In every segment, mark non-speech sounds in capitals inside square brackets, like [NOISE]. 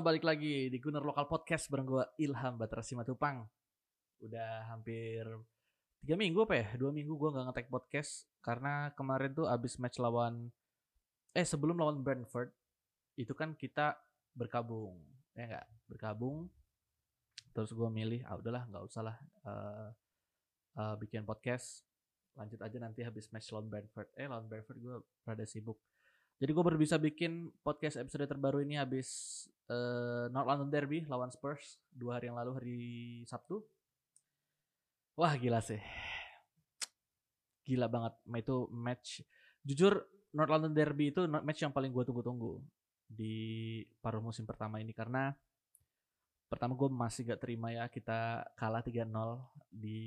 Balik lagi di Gunner Lokal Podcast bareng gue Ilham Batra Simatupang. Udah hampir tiga minggu apa ya? Dua minggu gue nggak ngetek podcast karena kemarin tuh abis match lawan eh sebelum lawan Brentford itu kan kita berkabung ya nggak berkabung terus gue milih ah udahlah nggak usah lah uh, uh, bikin podcast lanjut aja nanti habis match lawan Brentford eh lawan Brentford gue rada sibuk jadi gue baru bisa bikin podcast episode terbaru ini habis uh, North London Derby lawan Spurs dua hari yang lalu hari Sabtu. Wah gila sih, gila banget. Itu match, jujur North London Derby itu match yang paling gue tunggu-tunggu di paruh musim pertama ini karena pertama gue masih gak terima ya kita kalah 3-0 di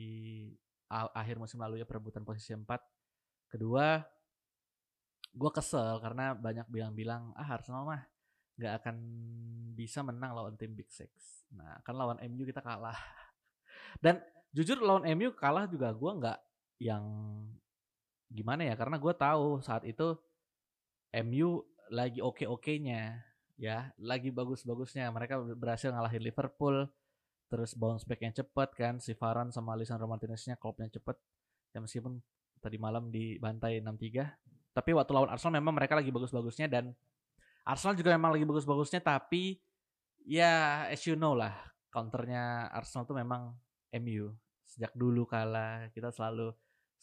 akhir musim lalu ya perebutan posisi 4. Kedua, gue kesel karena banyak bilang-bilang ah Arsenal mah nggak akan bisa menang lawan tim Big Six. Nah kan lawan MU kita kalah. Dan jujur lawan MU kalah juga gue nggak yang gimana ya karena gue tahu saat itu MU lagi oke-okenya ya lagi bagus-bagusnya mereka berhasil ngalahin Liverpool terus bounce yang cepet kan si Varane sama Lisandro Martineznya klubnya cepet ya meskipun tadi malam dibantai 6-3 tapi waktu lawan Arsenal memang mereka lagi bagus-bagusnya dan Arsenal juga memang lagi bagus-bagusnya tapi ya as you know lah counternya Arsenal tuh memang MU sejak dulu kalah kita selalu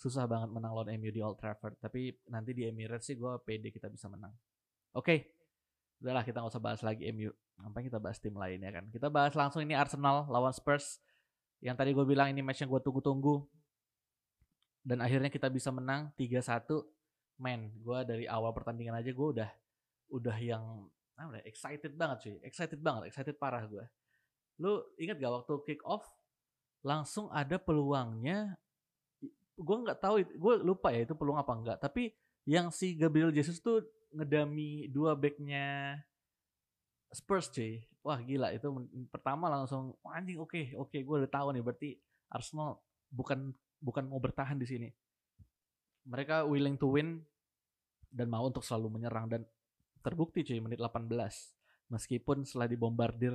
susah banget menang lawan MU di Old Trafford. Tapi nanti di Emirates sih gue pede kita bisa menang. Oke okay. udahlah kita nggak usah bahas lagi MU ngapain kita bahas tim lain ya kan? Kita bahas langsung ini Arsenal lawan Spurs. Yang tadi gue bilang ini match yang gue tunggu-tunggu. Dan akhirnya kita bisa menang 3-1 man gue dari awal pertandingan aja gue udah udah yang apa ya excited banget cuy excited banget excited parah gue lu ingat gak waktu kick off langsung ada peluangnya gue nggak tahu gue lupa ya itu peluang apa enggak tapi yang si Gabriel Jesus tuh ngedami dua backnya Spurs cuy. Wah gila itu pertama langsung anjing oke okay, oke okay, gue udah tahu nih berarti Arsenal bukan bukan mau bertahan di sini. Mereka willing to win dan mau untuk selalu menyerang. Dan terbukti cuy menit 18 meskipun setelah dibombardir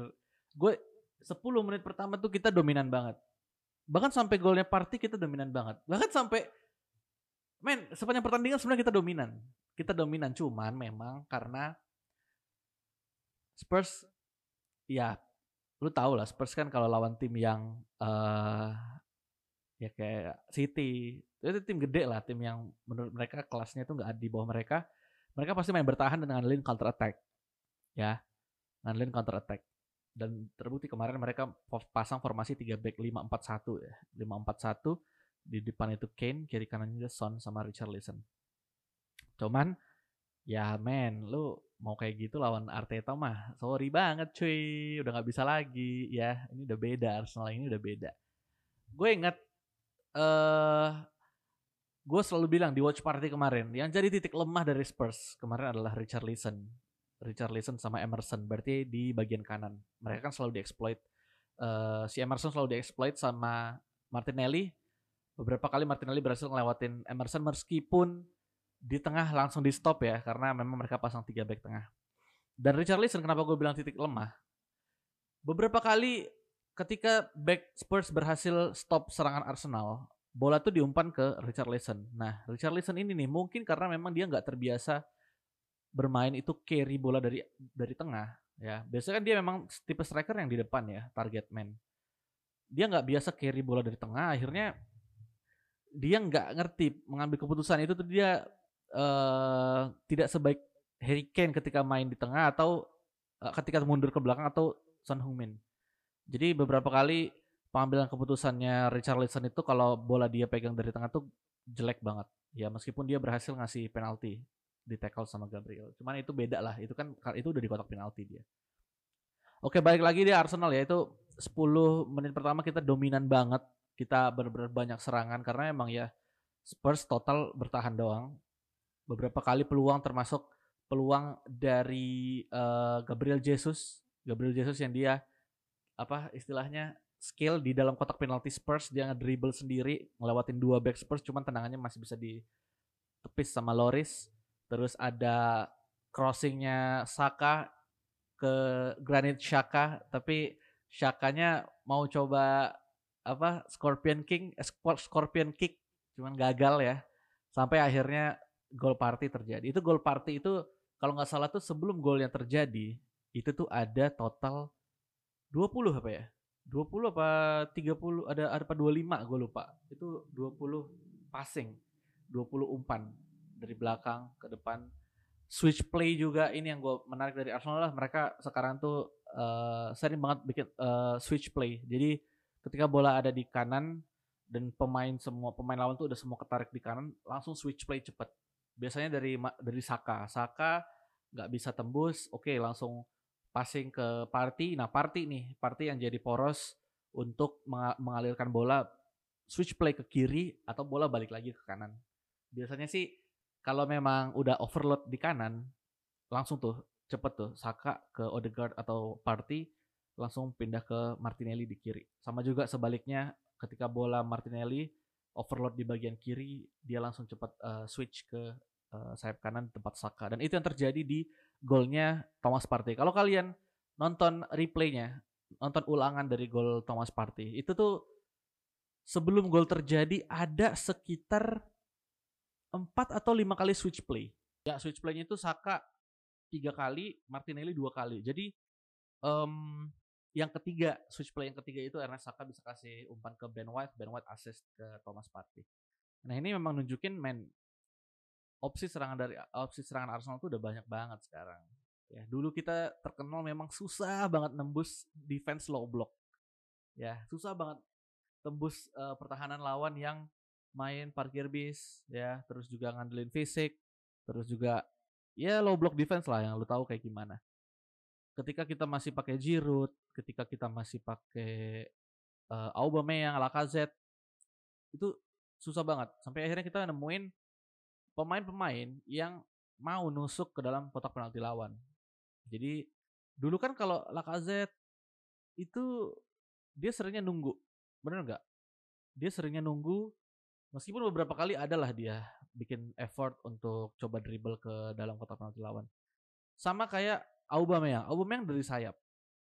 gue 10 menit pertama tuh kita dominan banget. Bahkan sampai golnya party kita dominan banget. Bahkan sampai men sepanjang pertandingan sebenarnya kita dominan. Kita dominan cuman memang karena Spurs ya lu tau lah Spurs kan kalau lawan tim yang uh, ya kayak City itu tim gede lah tim yang menurut mereka kelasnya itu nggak di bawah mereka. Mereka pasti main bertahan dengan ngandelin counter attack ya. Ngandelin counter attack. Dan terbukti kemarin mereka pasang formasi 3 back 5-4-1 ya. 5-4-1 di depan itu Kane kiri kanannya Son sama Richard Richarlison cuman ya men lu mau kayak gitu lawan Arteta mah sorry banget cuy udah nggak bisa lagi ya. Ini udah beda Arsenal ini udah beda. Gue inget eh uh, gue selalu bilang di watch party kemarin yang jadi titik lemah dari Spurs kemarin adalah Richard Leeson. Richard Leeson sama Emerson berarti di bagian kanan. Mereka kan selalu dieksploit uh, si Emerson selalu dieksploit sama Martinelli. Beberapa kali Martinelli berhasil ngelewatin Emerson meskipun di tengah langsung di stop ya karena memang mereka pasang tiga back tengah. Dan Richard Leeson kenapa gue bilang titik lemah? Beberapa kali ketika back Spurs berhasil stop serangan Arsenal, bola tuh diumpan ke Richard Leeson. Nah, Richard Leeson ini nih mungkin karena memang dia nggak terbiasa bermain itu carry bola dari dari tengah ya. Biasanya kan dia memang tipe striker yang di depan ya, target man. Dia nggak biasa carry bola dari tengah, akhirnya dia nggak ngerti mengambil keputusan itu tuh dia uh, tidak sebaik Harry Kane ketika main di tengah atau uh, ketika mundur ke belakang atau Son Heung-min. Jadi beberapa kali pengambilan keputusannya Richard Richarlison itu kalau bola dia pegang dari tengah tuh jelek banget. Ya meskipun dia berhasil ngasih penalti di tackle sama Gabriel. Cuman itu beda lah. Itu kan itu udah di kotak penalti dia. Oke, balik lagi dia Arsenal ya. Itu 10 menit pertama kita dominan banget. Kita benar-benar banyak serangan karena emang ya Spurs total bertahan doang. Beberapa kali peluang termasuk peluang dari uh, Gabriel Jesus. Gabriel Jesus yang dia apa istilahnya skill di dalam kotak penalti Spurs dia ngedribble sendiri ngelewatin dua back Spurs cuman tendangannya masih bisa ditepis sama Loris. Terus ada crossingnya Saka ke Granit Xhaka tapi Xhakanya mau coba apa Scorpion King eh, Scorpion Kick cuman gagal ya. Sampai akhirnya gol party terjadi. Itu gol party itu kalau nggak salah tuh sebelum golnya terjadi itu tuh ada total 20 apa ya 20 apa 30 ada ada apa 25 gue lupa. Itu 20 passing 20 umpan dari belakang ke depan. Switch play juga ini yang gue menarik dari Arsenal lah. Mereka sekarang tuh uh, sering banget bikin uh, switch play. Jadi ketika bola ada di kanan dan pemain semua pemain lawan tuh udah semua ketarik di kanan langsung switch play cepet. Biasanya dari dari Saka. Saka nggak bisa tembus oke okay, langsung passing ke Party nah Party nih Party yang jadi poros untuk mengalirkan bola switch play ke kiri atau bola balik lagi ke kanan biasanya sih kalau memang udah overload di kanan langsung tuh cepet tuh Saka ke Odegaard atau Party langsung pindah ke Martinelli di kiri. Sama juga sebaliknya ketika bola Martinelli overload di bagian kiri, dia langsung cepat uh, switch ke uh, sayap kanan tempat Saka. Dan itu yang terjadi di golnya Thomas Partey. Kalau kalian nonton replaynya, nonton ulangan dari gol Thomas Partey, itu tuh sebelum gol terjadi ada sekitar empat atau lima kali switch play. Ya switch playnya itu Saka tiga kali, Martinelli dua kali. Jadi um, yang ketiga switch play yang ketiga itu Ernest Saka bisa kasih umpan ke Ben White Ben White assist ke Thomas Partey nah ini memang nunjukin main opsi serangan dari opsi serangan Arsenal tuh udah banyak banget sekarang. Ya dulu kita terkenal memang susah banget nembus defense low block. Ya susah banget tembus uh, pertahanan lawan yang main parkir bis ya terus juga ngandelin fisik terus juga ya low block defense lah yang lu tahu kayak gimana. Ketika kita masih pakai Giroud, ketika kita masih pakai uh, Aubameyang, Lacazette, itu susah banget. Sampai akhirnya kita nemuin pemain-pemain yang mau nusuk ke dalam kotak penalti lawan. Jadi dulu kan kalau Lacazette itu dia seringnya nunggu, bener nggak? Dia seringnya nunggu, meskipun beberapa kali adalah dia bikin effort untuk coba dribble ke dalam kotak penalti lawan. Sama kayak Aubameyang, Aubameyang dari sayap.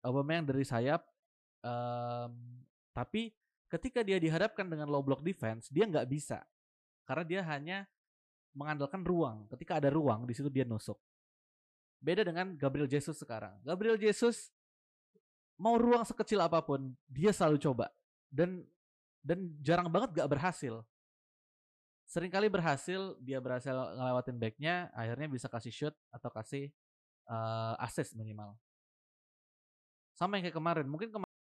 Aubameyang dari sayap. Um, tapi ketika dia dihadapkan dengan low block defense, dia nggak bisa. Karena dia hanya mengandalkan ruang. Ketika ada ruang, di situ dia nusuk. Beda dengan Gabriel Jesus sekarang. Gabriel Jesus mau ruang sekecil apa pun, dia selalu coba. Dan dan jarang banget gak berhasil. Seringkali berhasil, dia berhasil ngelewatin backnya, akhirnya bisa kasih shoot atau kasih uh, akses minimal. Sama yang kayak kemarin, mungkin kemarin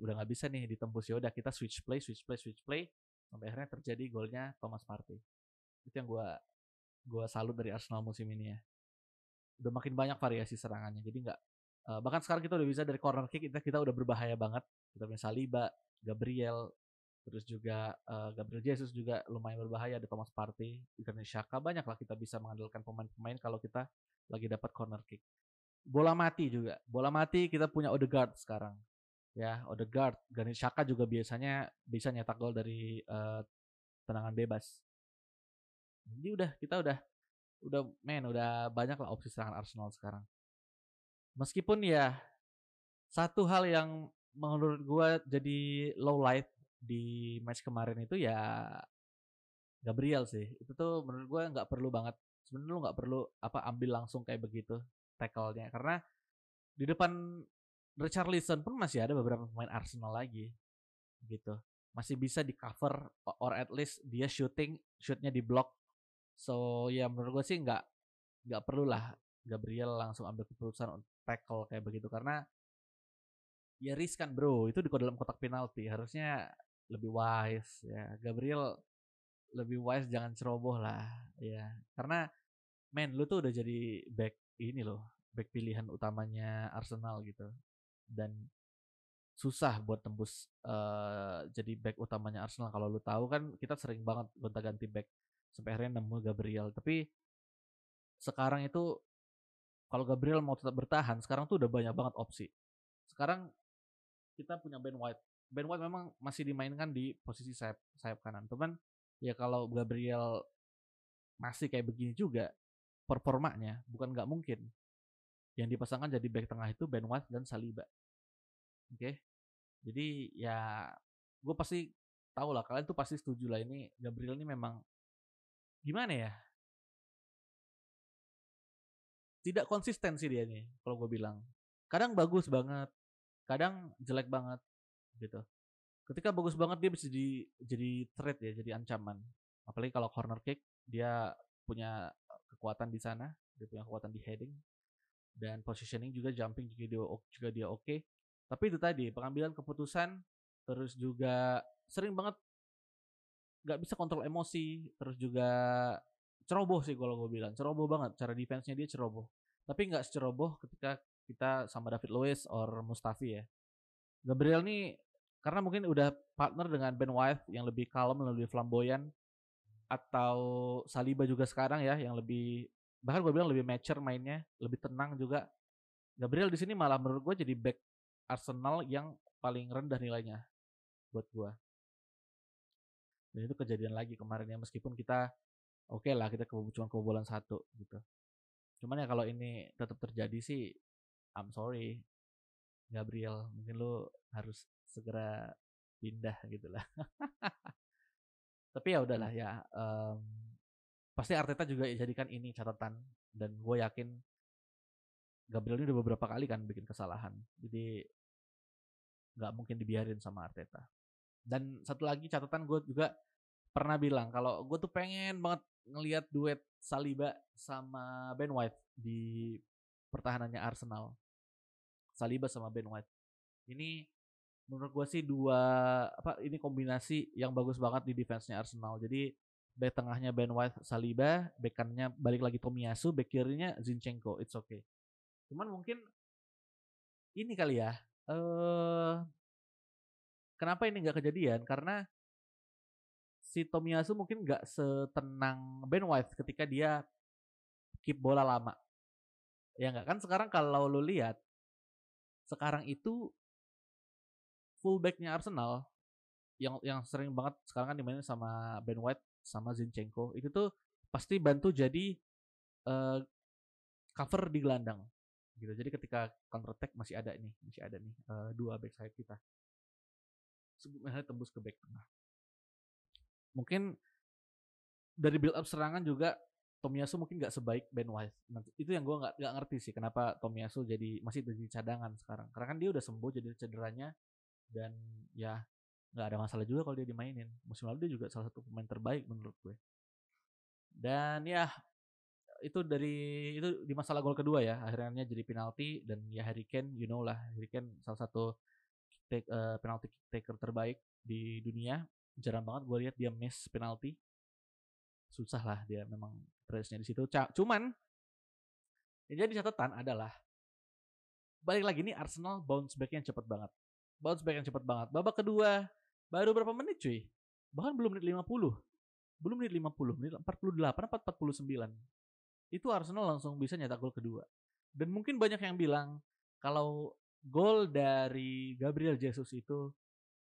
udah nggak bisa nih ditembus ya udah kita switch play, switch play, switch play sampai akhirnya terjadi golnya Thomas Partey. Itu yang gue gua salut dari Arsenal musim ini ya. Udah makin banyak variasi serangannya. Jadi nggak uh, bahkan sekarang kita udah bisa dari corner kick kita kita udah berbahaya banget. Kita punya Saliba, Gabriel, Terus juga uh, Gabriel Jesus juga lumayan berbahaya ada Thomas Partey, Granit Xhaka banyak lah kita bisa mengandalkan pemain-pemain kalau kita lagi dapat corner kick. Bola mati juga. Bola mati kita punya Odegaard sekarang. Ya, Odegaard, Granit Xhaka juga biasanya bisa nyetak gol dari uh, tendangan bebas. Jadi udah kita udah udah men udah banyak lah opsi serangan Arsenal sekarang. Meskipun ya satu hal yang menurut gue jadi low light di match kemarin itu ya Gabriel sih. Itu tuh menurut gue nggak perlu banget. Sebenarnya lu nggak perlu apa ambil langsung kayak begitu tackle-nya karena di depan Richarlison pun masih ada beberapa pemain Arsenal lagi gitu. Masih bisa di cover or at least dia shooting shootnya di block. So ya menurut gue sih nggak nggak perlu lah Gabriel langsung ambil keputusan untuk tackle kayak begitu. Karena ya riskan bro. Itu di dalam kotak penalti. Harusnya lebih wise ya. Gabriel lebih wise jangan ceroboh lah ya. Karena men lu tuh udah jadi back ini loh back pilihan utamanya Arsenal gitu dan susah buat tembus uh, jadi back utamanya Arsenal. Kalau lu tahu kan kita sering banget gonta-ganti back sampai akhirnya nemu Gabriel. Tapi sekarang itu kalau Gabriel mau tetap bertahan sekarang tuh udah banyak banget opsi. Sekarang kita punya Ben White. Ben White memang masih dimainkan di posisi sayap sayap kanan. Teman ya kalau Gabriel masih kayak begini juga, performanya bukan nggak mungkin. Yang dipasangkan jadi back tengah itu Ben White dan Saliba. Oke. Okay? Jadi ya gue pasti tahu lah kalian tuh pasti setuju lah ini Gabriel ini memang gimana ya? Tidak konsisten sih dia nih kalau gue bilang. Kadang bagus banget, kadang jelek banget gitu. Ketika bagus banget dia bisa jadi jadi threat ya, jadi ancaman. Apalagi kalau corner kick dia punya kekuatan di sana, dia punya kekuatan di heading dan positioning juga jumping juga dia juga dia oke. Okay. Tapi itu tadi pengambilan keputusan terus juga sering banget nggak bisa kontrol emosi terus juga ceroboh sih kalau gue bilang ceroboh banget cara defense-nya dia ceroboh. Tapi nggak seceroboh ketika kita sama David Luiz or Mustafi ya. Gabriel nih karena mungkin udah partner dengan Ben White yang lebih kalem lebih flamboyan atau Saliba juga sekarang ya yang lebih bahkan gue bilang lebih mature mainnya lebih tenang juga. Gabriel di sini malah menurut gue jadi back Arsenal yang paling rendah nilainya buat gue dan itu kejadian lagi kemarin ya meskipun kita oke okay lah kita cuma kebobolan satu gitu. Cuman ya kalau ini tetap terjadi sih I'm sorry Gabriel mungkin lu harus segera pindah gitu lah. [LAUGHS] Tapi ya udahlah ya um, pasti Arteta juga jadikan ini catatan dan gue yakin Gabriel ini udah beberapa kali kan bikin kesalahan. Jadi nggak mungkin dibiarin sama Arteta. Dan satu lagi catatan gue juga pernah bilang kalau gue tuh pengen banget ngelihat duet Saliba sama Ben White di pertahanannya Arsenal. Saliba sama Ben White. Ini menurut gue sih dua apa ini kombinasi yang bagus banget di defense-nya Arsenal. Jadi back tengahnya Ben White Saliba back kanannya balik lagi Tomiyasu back kirinya Zinchenko. It's okay. Cuman mungkin ini kali ya kenapa ini nggak kejadian? Karena si Tomiyasu mungkin nggak setenang Ben White ketika dia keep bola lama. Ya nggak? Kan sekarang kalau lu lihat sekarang itu fullbacknya Arsenal yang yang sering banget sekarang kan dimainin sama Ben White sama Zinchenko itu tuh pasti bantu jadi uh, cover di gelandang gitu jadi ketika counter attack masih ada nih masih ada nih uh, dua back side kita sebelumnya tembus ke back tengah mungkin dari build up serangan juga Tomiyasu mungkin nggak sebaik Ben White. Itu yang gue nggak nggak ngerti sih kenapa Tomiyasu jadi masih jadi cadangan sekarang. Karena kan dia udah sembuh jadi cederanya dan ya nggak ada masalah juga kalau dia dimainin. Musim lalu dia juga salah satu pemain terbaik menurut gue. Dan ya itu dari itu di masalah gol kedua ya akhirnya jadi penalti dan ya Harry Kane you know lah Harry Kane salah satu take, uh, penalti taker terbaik di dunia. Jarang banget gue lihat dia miss penalti. Susah lah dia memang presnya di situ. Cuman yang jadi catatan adalah balik lagi nih Arsenal bounce backnya cepet banget. Bounce back yang cepet banget. Babak kedua baru berapa menit cuy? Bahkan belum menit 50 belum menit 50 menit 48 apa 49 itu Arsenal langsung bisa nyetak gol kedua dan mungkin banyak yang bilang kalau gol dari Gabriel Jesus itu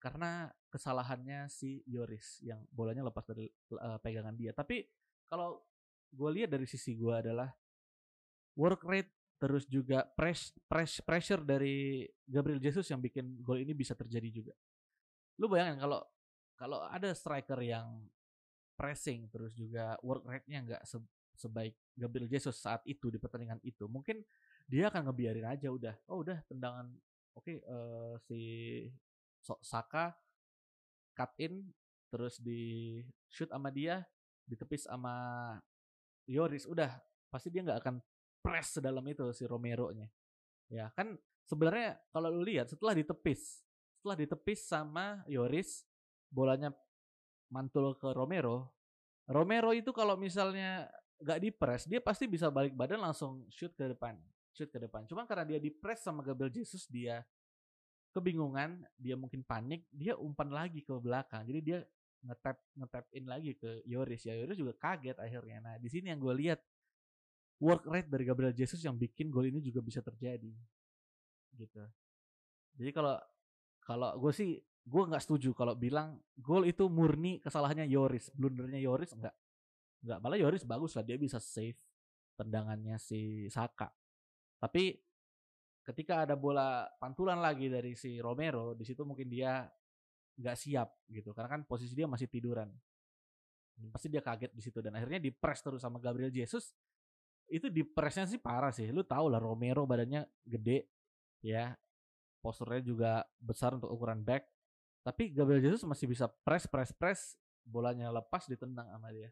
karena kesalahannya si Yoris yang bolanya lepas dari uh, pegangan dia. Tapi kalau gue lihat dari sisi gue adalah work rate terus juga press, press pressure dari Gabriel Jesus yang bikin gol ini bisa terjadi juga. Lu bayangin kalau kalau ada striker yang pressing terus juga work rate-nya nggak sebaik Gabriel Jesus saat itu di pertandingan itu, mungkin dia akan ngebiarin aja udah. Oh udah tendangan oke okay, uh, eh, si Saka cut in terus di shoot sama dia ditepis sama Yoris udah pasti dia nggak akan press sedalam itu si Romero nya ya kan sebenarnya kalau lu lihat setelah ditepis setelah ditepis sama Yoris bolanya mantul ke Romero Romero itu kalau misalnya nggak di press dia pasti bisa balik badan langsung shoot ke depan shoot ke depan cuma karena dia di press sama Gabriel Jesus dia kebingungan, dia mungkin panik, dia umpan lagi ke belakang. Jadi dia ngetap ngetap in lagi ke Yoris. Ya Yoris juga kaget akhirnya. Nah, di sini yang gue lihat work rate dari Gabriel Jesus yang bikin gol ini juga bisa terjadi. Gitu. Jadi kalau kalau gue sih gue nggak setuju kalau bilang gol itu murni kesalahannya Yoris, blundernya Yoris enggak. Enggak, malah Yoris bagus lah dia bisa save. tendangannya si Saka. Tapi ketika ada bola pantulan lagi dari si Romero, di situ mungkin dia nggak siap gitu karena kan posisi dia masih tiduran. Pasti dia kaget di situ dan akhirnya di press terus sama Gabriel Jesus. Itu di pressnya sih parah sih. Lu tau lah Romero badannya gede ya. Posturnya juga besar untuk ukuran back. Tapi Gabriel Jesus masih bisa press press press bolanya lepas ditendang sama dia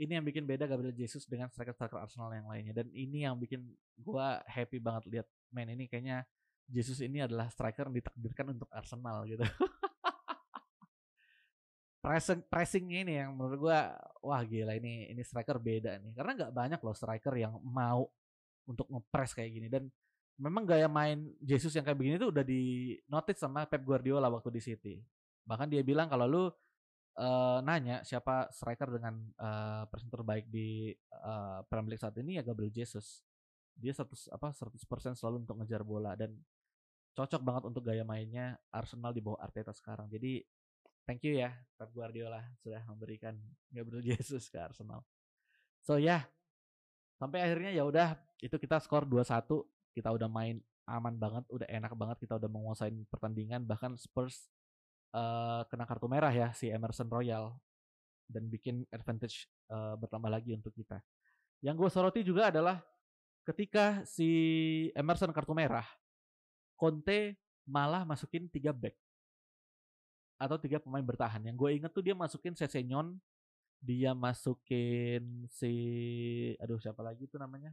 ini yang bikin beda Gabriel Jesus dengan striker-striker Arsenal yang lainnya. Dan ini yang bikin gua happy banget lihat main ini kayaknya Jesus ini adalah striker yang ditakdirkan untuk Arsenal gitu. [LAUGHS] pressing pressingnya ini yang menurut gua wah gila ini ini striker beda nih. Karena nggak banyak loh striker yang mau untuk ngepress kayak gini. Dan memang gaya main Jesus yang kayak begini tuh udah di notice sama Pep Guardiola waktu di City. Bahkan dia bilang kalau lu uh, nanya siapa striker dengan uh, persen terbaik di uh, Premier League saat ini ya Gabriel Jesus. Dia 100 apa 100% selalu untuk ngejar bola dan cocok banget untuk gaya mainnya Arsenal di bawah Arteta sekarang. Jadi thank you ya Pep Guardiola sudah memberikan Gabriel [LAUGHS] Jesus ke Arsenal. So ya, yeah, sampai akhirnya ya udah itu kita skor 2-1, kita udah main aman banget, udah enak banget, kita udah menguasai pertandingan bahkan Spurs uh, kena kartu merah ya si Emerson Royal dan bikin advantage uh, bertambah lagi untuk kita. Yang gue soroti juga adalah ketika si Emerson kartu merah, Conte malah masukin tiga back atau tiga pemain bertahan. Yang gue inget tuh dia masukin Sesenyon, dia masukin si, aduh siapa lagi tuh namanya?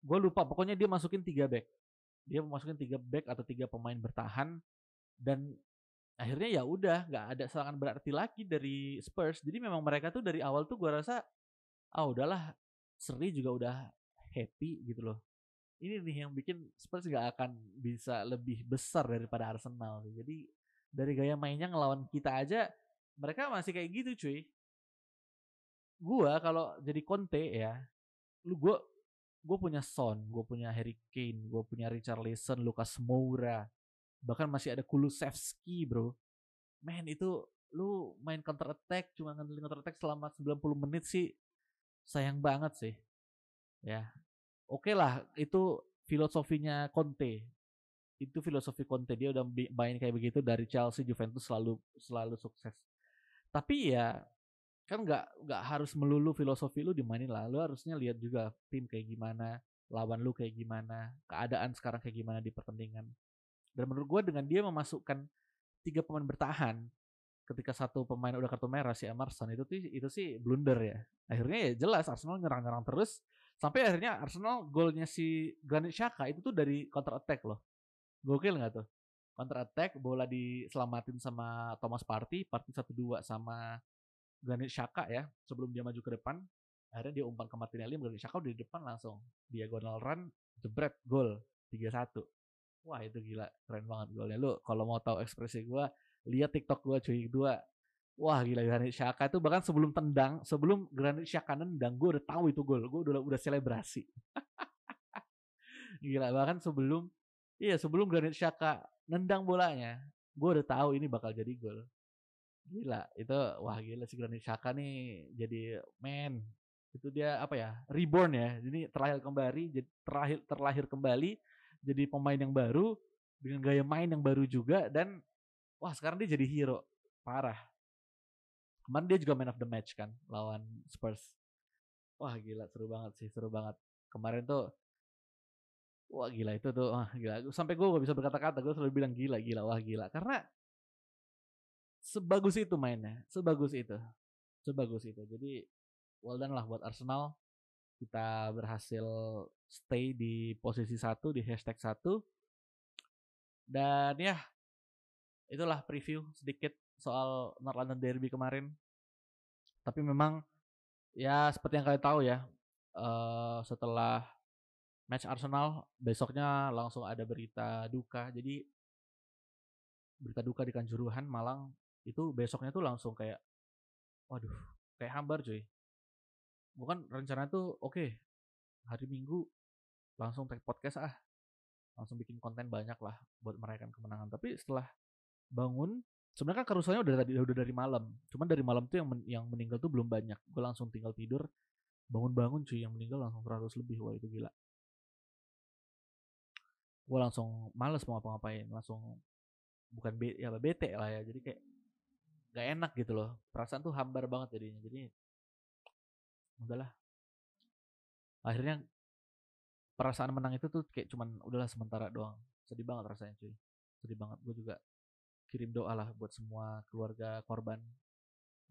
Gue lupa, pokoknya dia masukin tiga back dia memasukkan tiga back atau tiga pemain bertahan dan akhirnya ya udah nggak ada serangan berarti lagi dari Spurs. Jadi memang mereka tuh dari awal tuh gue rasa ah udahlah seri juga udah happy gitu loh. Ini nih yang bikin Spurs nggak akan bisa lebih besar daripada Arsenal jadi dari gaya mainnya ngelawan kita aja mereka masih kayak gitu cuy. Gua kalau jadi Conte ya lu gua gue punya Son, gue punya Harry Kane, gue punya Richard Richarlison, Lucas Moura, bahkan masih ada Kulusevski bro. Men itu lu main counter attack cuma ngandelin counter attack selama 90 menit sih sayang banget sih. Ya. Oke okay lah, itu filosofinya Conte. Itu filosofi Conte dia udah main kayak begitu dari Chelsea, Juventus selalu selalu sukses. Tapi ya kan nggak nggak harus melulu filosofi lu dimainin lah. Lu harusnya lihat juga tim kayak gimana lawan lu kayak gimana keadaan sekarang kayak gimana di pertandingan. Dan menurut gue dengan dia memasukkan tiga pemain bertahan ketika satu pemain udah kartu merah si Emerson itu tuh itu sih blunder ya. Akhirnya ya jelas Arsenal nyerang-nyerang terus sampai akhirnya Arsenal golnya si Granit Xhaka itu tuh dari counter attack loh. Gokil nggak tuh? Counter attack bola diselamatin sama Thomas Partey Partey satu dua sama Granit Xhaka ya sebelum dia maju ke depan akhirnya dia umpan ke Martinelli Granit Xhaka udah di depan langsung. Diagonal run jebret gol 3-1 wah itu gila keren banget golnya. Lu kalau mau tahu ekspresi gue lihat TikTok gue cuy dua wah gila Granit Xhaka itu bahkan sebelum tendang sebelum Granit Xhaka nendang gue udah tahu itu gol. Gue udah udah selebrasi. [LAUGHS] Gila bahkan sebelum iya sebelum Granit Xhaka nendang bolanya gue udah tahu ini bakal jadi gol Gila, itu wah gila si Granit Xhaka nih jadi man. Itu dia apa ya? Reborn ya. Jadi terlahir kembali, jadi terlahir terlahir kembali jadi pemain yang baru dengan gaya main yang baru juga dan wah sekarang dia jadi hero. Parah. Kemarin dia juga man of the match kan lawan Spurs. Wah gila seru banget sih, seru banget. Kemarin tuh Wah gila itu tuh, wah gila. Sampai gue gak bisa berkata-kata, gue selalu bilang gila, gila, wah gila. Karena sebagus itu mainnya, sebagus itu. Sebagus itu. Jadi well done lah buat Arsenal. Kita berhasil stay di posisi satu di hashtag satu. Dan ya, itulah preview sedikit soal North London Derby kemarin. Tapi memang ya seperti yang kalian tahu ya, uh, setelah match Arsenal besoknya langsung ada berita duka. Jadi berita duka di Kanjuruhan Malang itu besoknya tuh langsung kayak waduh kayak hambar cuy. Bukan rencana tuh oke okay, hari minggu langsung take podcast ah langsung bikin konten banyak lah buat merayakan kemenangan. Tapi setelah bangun sebenarnya kan kerusuhannya udah tadi udah dari malam. Cuman dari malam tuh yang men, yang meninggal tuh belum banyak. Gue langsung tinggal tidur bangun-bangun cuy. Yang meninggal langsung 100 lebih. Wah itu gila. Gue langsung males mau ngapa-ngapain. Langsung bukan be, ya bete lah ya. Jadi kayak gak enak gitu loh. Perasaan tuh hambar banget jadinya. Jadi udahlah. Akhirnya perasaan menang itu tuh kayak cuman udahlah sementara doang. Sedih banget rasanya cuy. Sedih banget. Gue juga kirim doa lah buat semua keluarga korban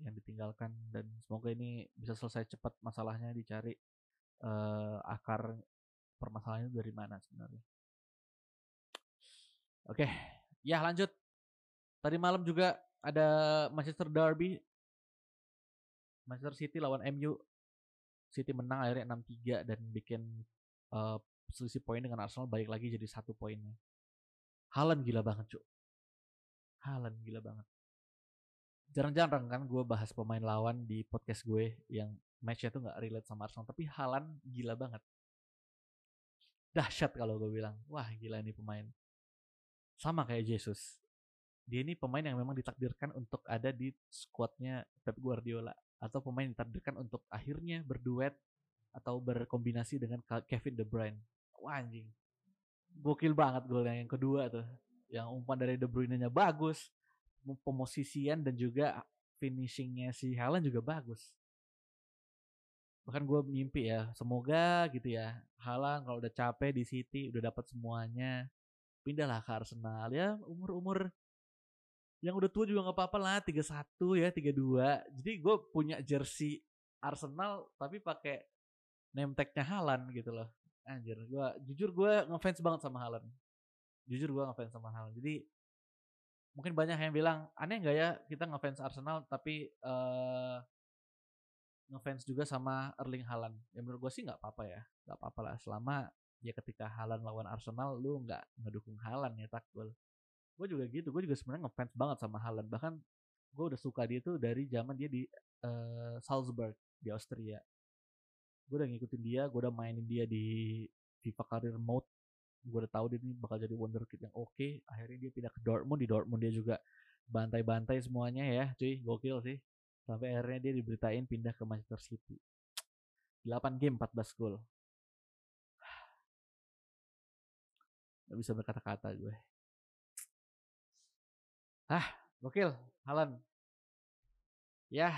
yang ditinggalkan. Dan semoga ini bisa selesai cepat masalahnya dicari uh, akar permasalahannya dari mana sebenarnya. Oke, okay. ya lanjut. Tadi malam juga ada Manchester Derby. Manchester City lawan MU. City menang akhirnya 6-3 dan bikin uh, selisih poin dengan Arsenal balik lagi jadi satu poinnya. Haaland gila banget, cuk. Haaland gila banget. Jarang-jarang kan gue bahas pemain lawan di podcast gue yang matchnya tuh nggak relate sama Arsenal, tapi Haaland gila banget. Dahsyat kalau gue bilang, wah gila ini pemain. Sama kayak Jesus. Dia ini pemain yang memang ditakdirkan untuk ada di squadnya Pep Guardiola atau pemain ditakdirkan untuk akhirnya berduet atau berkombinasi dengan Kevin De Bruyne. Wah anjing. Gokil banget golnya yang kedua tuh yang umpan dari De Bruyne-nya bagus, pemosisian dan juga finishingnya si Haaland juga bagus. Bahkan gue mimpi ya, semoga gitu ya, Haaland kalau udah capek di City, udah dapat semuanya, pindahlah ke Arsenal ya, umur-umur yang udah tua juga nggak apa-apa lah, 31 ya, 32. Jadi gue punya jersey Arsenal tapi pakai name tag-nya Haaland gitu loh. Anjir, gua jujur gue ngefans banget sama Haaland. Jujur gue ngefans sama hal jadi mungkin banyak yang bilang aneh nggak ya kita ngefans Arsenal tapi uh, ngefans juga sama Erling Haaland? Ya menurut gue sih nggak apa-apa ya nggak apa-apa lah. Selama ya ketika Haaland lawan Arsenal lu nggak ngedukung Haaland ya tak gue juga gitu gue juga sebenarnya ngefans banget sama Haaland. Bahkan gue udah suka dia tuh dari zaman dia di uh, Salzburg di Austria. Gue udah ngikutin dia gue udah mainin dia di FIFA Career Mode. Gue udah tahu dia ini bakal jadi wonderkid yang oke. Okay. akhirnya dia pindah ke Dortmund di Dortmund dia juga bantai-bantai semuanya ya. Cuy gokil sih. Sampai akhirnya dia diberitain pindah ke Manchester City. 8 game 14 gol. [SIGHS] Gak bisa berkata-kata gue ah gokil Halan ya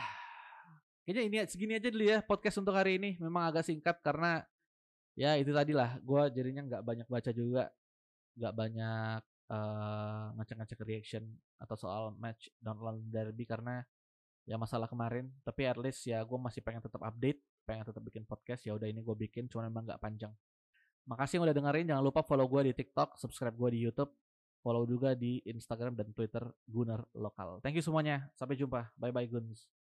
kayaknya ini segini aja dulu ya podcast untuk hari ini. Memang agak singkat karena ya itu tadi lah gue jadinya nggak banyak baca juga. Nggak banyak uh, ngecek-ngecek reaction atau soal match Down London Derby karena ya masalah kemarin. Tapi at least ya gue masih pengen tetap update pengen tetap bikin podcast. Ya udah ini gue bikin cuma memang nggak panjang. Makasih yang udah dengerin. Jangan lupa follow gue di TikTok subscribe gue di YouTube follow juga di Instagram dan Twitter Gunner Lokal thank you semuanya. Sampai jumpa. Bye bye Guns